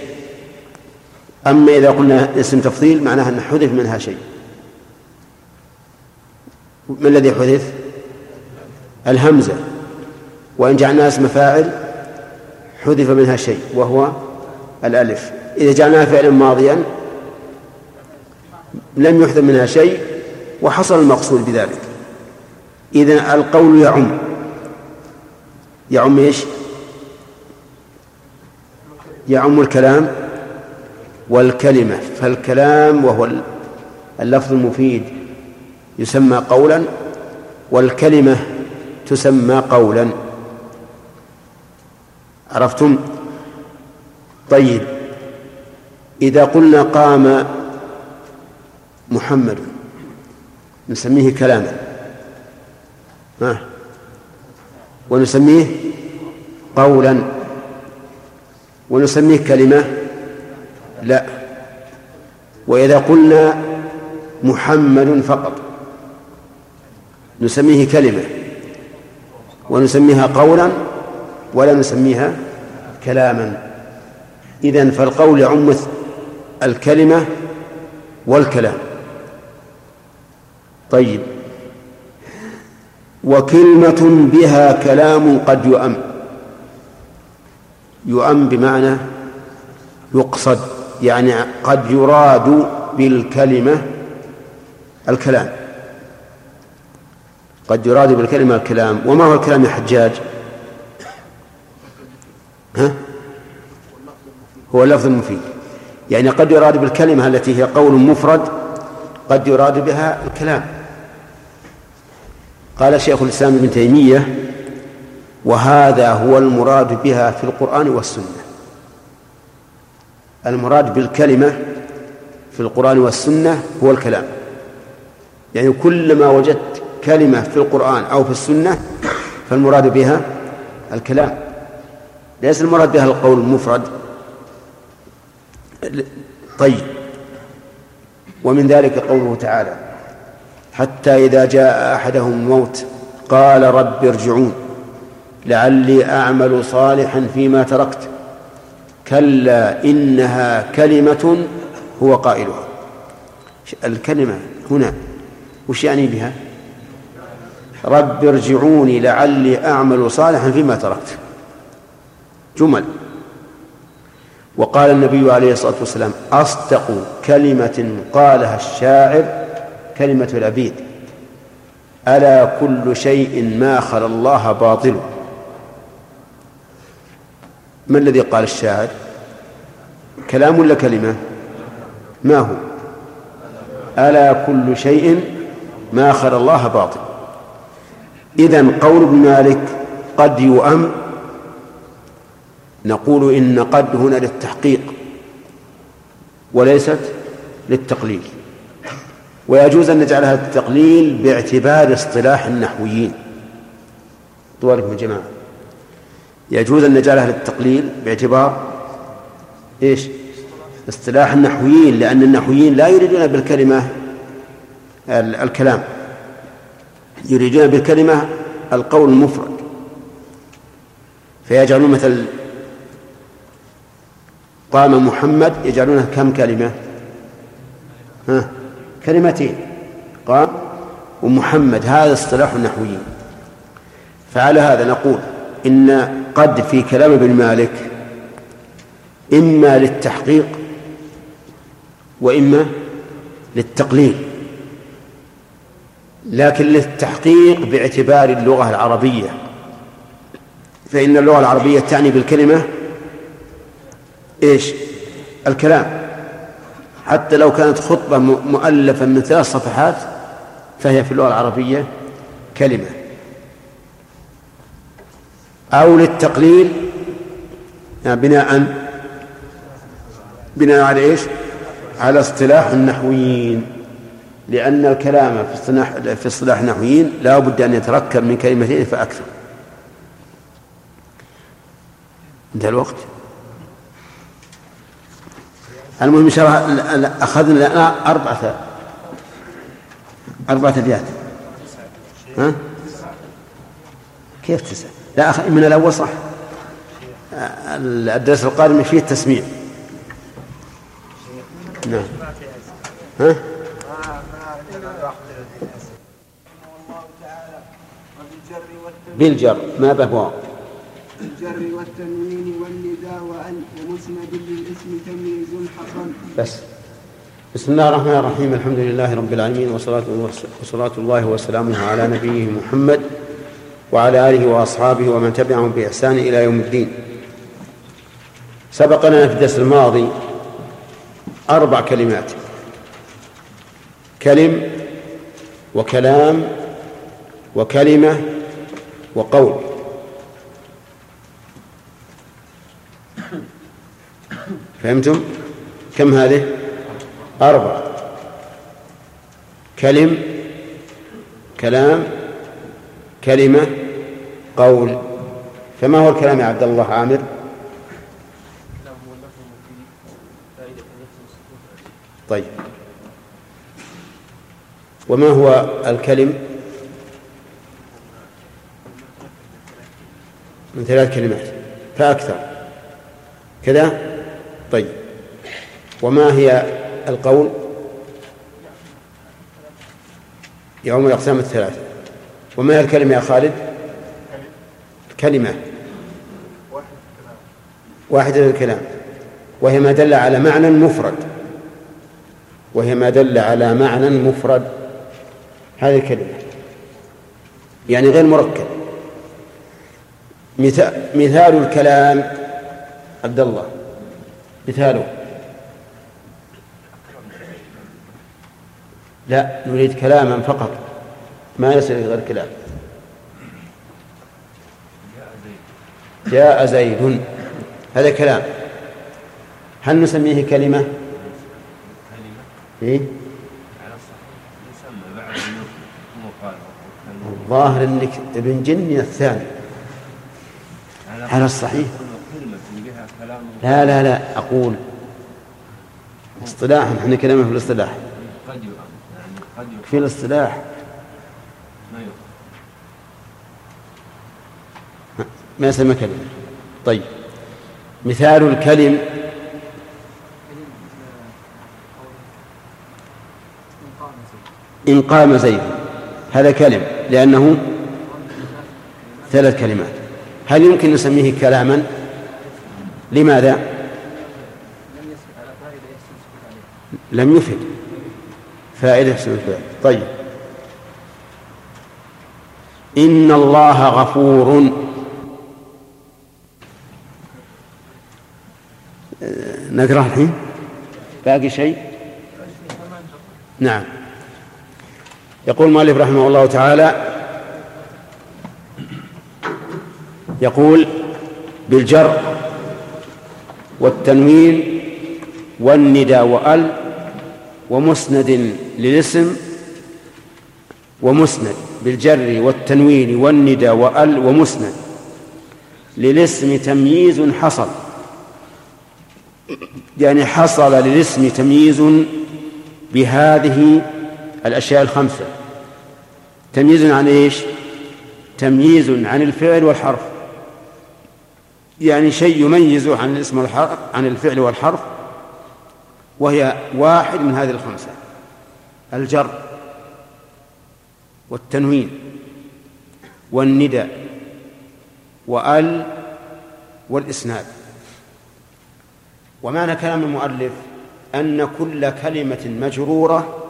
أما إذا قلنا اسم تفضيل معناها أن حذف منها شيء. ما الذي حذف؟ الهمزة. وإن جعلناها اسم فاعل حذف منها شيء وهو الألف. إذا جعلناها فعلا ماضيا لم يحذف منها شيء وحصل المقصود بذلك. إذا القول يعم. يعم إيش؟ يعم الكلام والكلمة فالكلام وهو اللفظ المفيد يسمى قولا والكلمة تسمى قولا. عرفتم؟ طيب. إذا قلنا قام محمد نسميه كلاما. ونسميه قولا. ونسميه كلمة لا. وإذا قلنا محمد فقط نسميه كلمة. ونسميها قولا ولا نسميها كلاما. إذن فالقول يعم الكلمة والكلام. طيب. وكلمة بها كلام قد يؤم. يؤم بمعنى يقصد يعني قد يراد بالكلمة الكلام. قد يراد بالكلمة الكلام. وما هو الكلام يا حجاج؟ ها؟ هو اللفظ المفيد. يعني قد يراد بالكلمة التي هي قول مفرد قد يراد بها الكلام. قال شيخ الإسلام ابن تيمية وهذا هو المراد بها في القرآن والسنة. المراد بالكلمة في القرآن والسنة هو الكلام. يعني كلما وجدت كلمة في القرآن أو في السنة فالمراد بها الكلام. ليس المراد بها القول المفرد. طيب. ومن ذلك قوله تعالى حتى إذا جاء أحدهم الموت قال رب ارجعون لعلي أعمل صالحا فيما تركت. كلا إنها كلمة هو قائلها. الكلمة هنا وش يعني بها؟ رب ارجعوني لعلي أعمل صالحا فيما تركت. جمل. وقال النبي عليه الصلاة والسلام أصدق كلمة قالها الشاعر كلمة العبيد. ألا كل شيء ما خلا الله باطل. ما الذي قال الشاعر؟ كلام ولا كلمة؟ ما هو؟ ألا كل شيء ما خلا الله باطل. إذن قول ابن مالك قد يؤم. نقول إن قد هنا للتحقيق وليست للتقليل. ويجوز أن نجعلها التقليل باعتبار اصطلاح النحويين. طوالكم يا جماعة. يجوز أن نجعلها للتقليل باعتبار إيش؟ اصطلاح النحويين لأن النحويين لا يريدون بالكلمة الكلام. يريدون بالكلمة القول المفرد. فيجعلون مثل قام محمد يجعلونها كم كلمة؟ ها؟ كلمتين. قام ومحمد هذا اصطلاح النحويين فعلى هذا نقول إن قد في كلام ابن مالك إما للتحقيق وإما للتقليل. لكن للتحقيق باعتبار اللغة العربية. فإن اللغة العربية تعني بالكلمة إيش؟ الكلام. حتى لو كانت خطبة مؤلفة من ثلاث صفحات فهي في اللغة العربية كلمة. أو للتقليل يعني بناء بناء على إيش؟ على اصطلاح النحويين. لأن الكلام في اصطلاح في اصطلاح النحويين لا بد أن يتركب من كلمتين فأكثر. انتهى الوقت؟ المهم إن شاء الله أخذنا الآن أربعة أربعة أبيات ها؟ كيف تسعة؟ لا أخ... من الأول صح الدرس القادم فيه التسميع نعم ها؟ بالجر ما به بالجر والتنوين والنداء وأن ومسند للاسم تمييز حصل بس. بسم الله الرحمن الرحيم. الحمد لله رب العالمين وصلاة, وصلاة الله وسلامه على نبيه محمد وعلى آله وأصحابه ومن تبعهم بإحسان إلى يوم الدين. سبق لنا في الدرس الماضي أربع كلمات. كلم وكلام وكلمة وقول. فهمتم؟ كم هذه؟ أربعة. كلم كلام كلمة قول. فما هو الكلام يا عبد الله عامر؟ طيب. وما هو الكلم؟ من ثلاث كلمات. فأكثر. كذا؟ طيب. وما هي القول؟ يوم الأقسام الثلاثة وما هي الكلمة يا خالد؟ الكلمة واحدة الكلام. وهي ما دل على معنى مفرد. وهي ما دل على معنى مفرد. هذه الكلمة. يعني غير مركب. مثال الكلام عبد الله. مثاله. لا نريد كلاما فقط. ما يصل غير كلام. جاء زيد. هذا كلام. هل نسميه كلمة؟ إيه؟ الظاهر إنك ابن جني الثاني. على الصحيح. لا لا لا. أقول. اصطلاحا إحنا كلامه في الاصطلاح. في الاصطلاح. ما يسمى كلمة؟ طيب. مثال الكلم. إن قام زيد. هذا كلم. لأنه ثلاث كلمات. هل يمكن نسميه كلاما؟ لماذا؟ لم يفد. فائدة يحسن الفعل. طيب. إن الله غفور. نقرأ الحين. باقي شيء؟ نعم. يقول المؤلف رحمه الله تعالى يقول بالجر والتنوين والندى وأل ومسند للاسم ومسند بالجر والتنوين والندى وأل ومسند للاسم تمييز حصل. يعني حصل للاسم تمييز بهذه الأشياء الخمسة. تمييز عن إيش؟ تمييز عن الفعل والحرف. يعني شيء يميز عن الاسم والحرف عن الفعل والحرف وهي واحد من هذه الخمسة الجر والتنوين والندى وال والإسناد. ومعنى كلام المؤلف أن كل كلمة مجرورة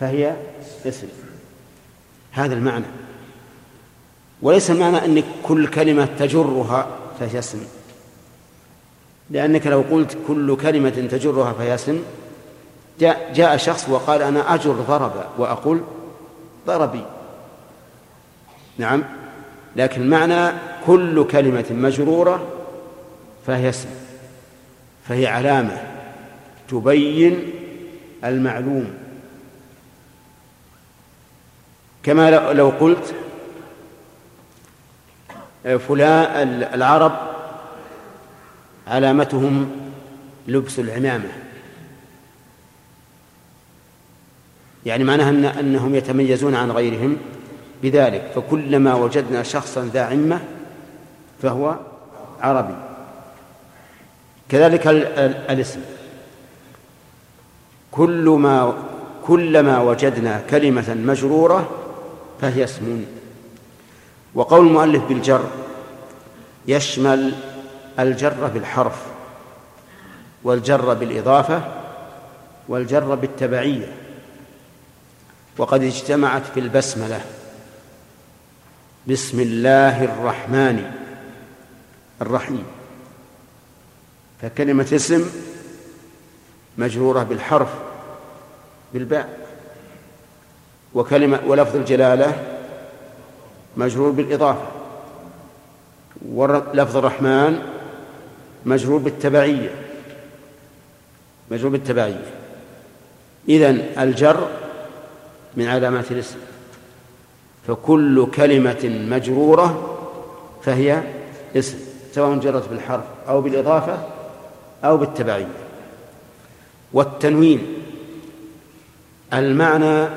فهي اسم. هذا المعنى. وليس المعنى أن كل كلمة تجرها فهي اسم. لأنك لو قلت كل كلمة تجرها فهي اسم جاء, شخص وقال أنا أجر ضرب وأقول ضربي. نعم. لكن المعنى كل كلمة مجرورة فهي اسم. فهي علامة تبين المعلوم. كما لو قلت فلان العرب علامتهم لبس العمامة. يعني معناها أن أنهم يتميزون عن غيرهم بذلك. فكلما وجدنا شخصا ذا عمة فهو عربي. كذلك الاسم. كل ما كلما وجدنا كلمة مجرورة فهي اسم وقول المؤلف بالجر يشمل الجر بالحرف والجر بالإضافة والجر بالتبعية وقد اجتمعت في البسملة. بسم الله الرحمن الرحيم. فكلمة اسم مجرورة بالحرف بالباء. وكلمة ولفظ الجلالة مجرور بالإضافة. ولفظ الرحمن مجرور بالتبعية. مجرور بالتبعية. إذن الجر من علامات الاسم. فكل كلمة مجرورة فهي اسم سواء جرت بالحرف أو بالإضافة أو بالتبعية. والتنوين. المعنى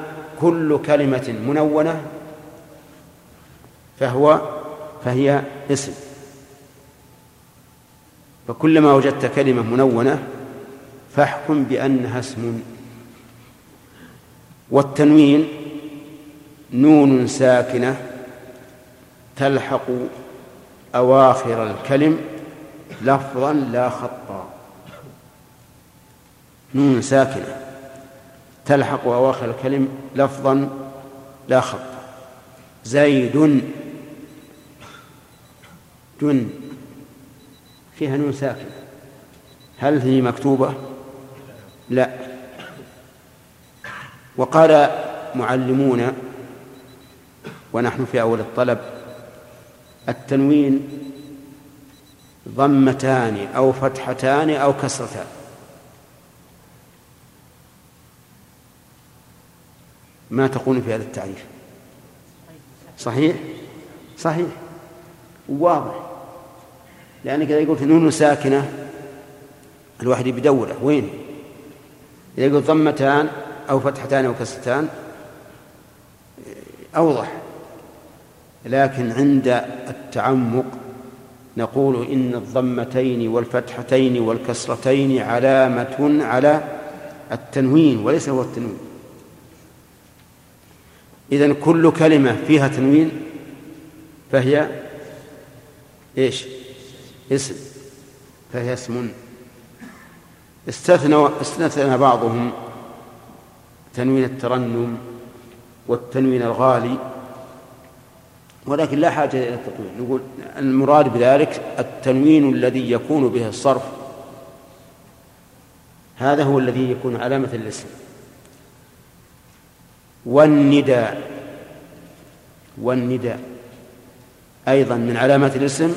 كل كلمة منونة فهو فهي اسم. فكلما وجدت كلمة منونة فاحكم بأنها اسم. والتنوين نون ساكنة تلحق أواخر الكلم لفظا لا خطا. نون ساكنة تلحق أواخر الكلم لفظا لا خطا. زيد جن. فيها نون ساكنة هل هي مكتوبة؟ لا. وقال معلمون ونحن في أول الطلب التنوين ضمتان أو فتحتان أو كسرتان. ما تقول في هذا التعريف؟ صحيح؟ صحيح. واضح. لأنك إذا قلت نون ساكنة الواحد بدوره وين؟ إذا قلت ضمتان أو فتحتان أو كسرتان أوضح. لكن عند التعمق نقول إن الضمتين والفتحتين والكسرتين علامة على التنوين وليس هو التنوين. إذن كل كلمة فيها تنوين فهي إيش؟ اسم فهي اسم. استثنى استثنى بعضهم تنوين الترنم والتنوين الغالي ولكن لا حاجة إلى التطويل نقول المراد بذلك التنوين الذي يكون به الصرف. هذا هو الذي يكون علامة الاسم. والنداء والنداء أيضا من علامات الاسم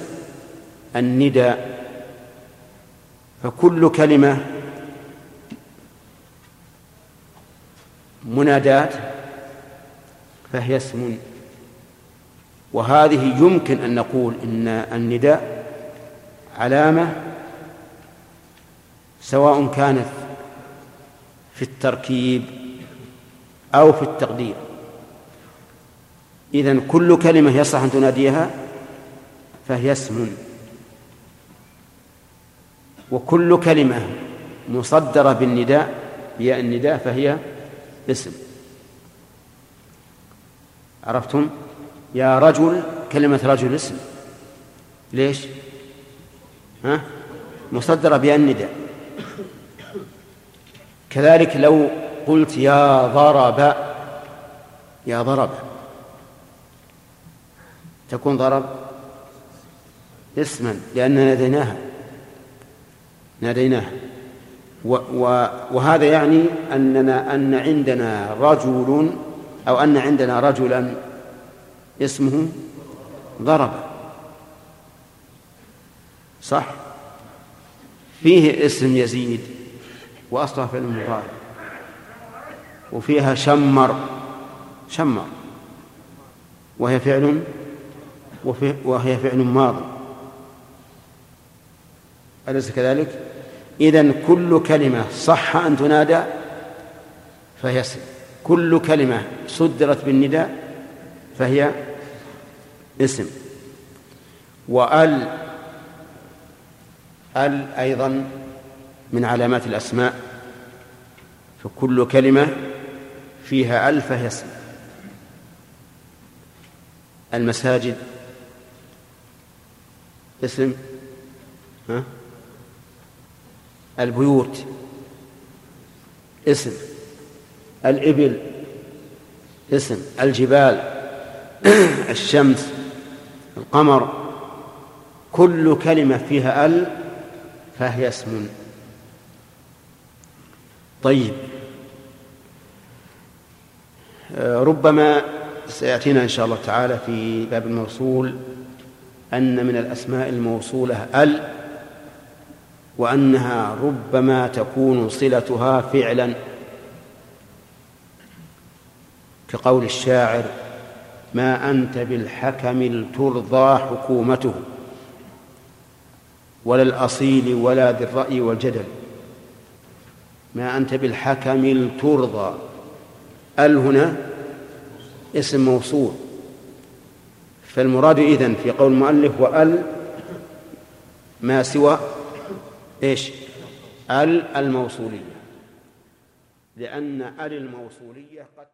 النداء. فكل كلمة منادات فهي اسم. وهذه يمكن أن نقول إن النداء علامة سواء كانت في التركيب أو في التقدير. إذن كل كلمة يصح أن تناديها فهي اسم. وكل كلمة مصدرة بالنداء بياء النداء فهي اسم عرفتم؟ يا رجل كلمة رجل اسم. ليش؟ ها؟ مصدرة بياء النداء كذلك لو قلت يا ضرب يا ضرب. تكون ضرب اسما لأننا ناديناها. ناديناها وهذا يعني أننا أن عندنا رجل أو أن عندنا رجلا اسمه ضرب. صح؟ فيه اسم يزيد وأصلها فعل مضارع وفيها شمر. شمر. وهي فعل وهي فعل ماض أليس كذلك؟ إذن كل كلمة صح أن تنادى فهي اسم كل كلمة صدرت بالنداء فهي اسم. وأل أل أيضا من علامات الأسماء. فكل كلمة فيها أل فهي اسم. المساجد اسم ها؟ البيوت اسم الإبل اسم الجبال الشمس القمر كل كلمة فيها ال فهي اسم. طيب. ربما سيأتينا إن شاء الله تعالى في باب الموصول أن من الأسماء الموصولة ال وأنها ربما تكون صلتها فعلا. كقول الشاعر ما أنت بالحكم ترضى حكومته ولا الأصيل ولا ذي الرأي والجدل. ما أنت بالحكم ترضى ال هنا اسم موصول. فالمراد إذن في قول المؤلف وأل ما سوى إيش؟ ال الموصولية. لأن ال الموصولية قد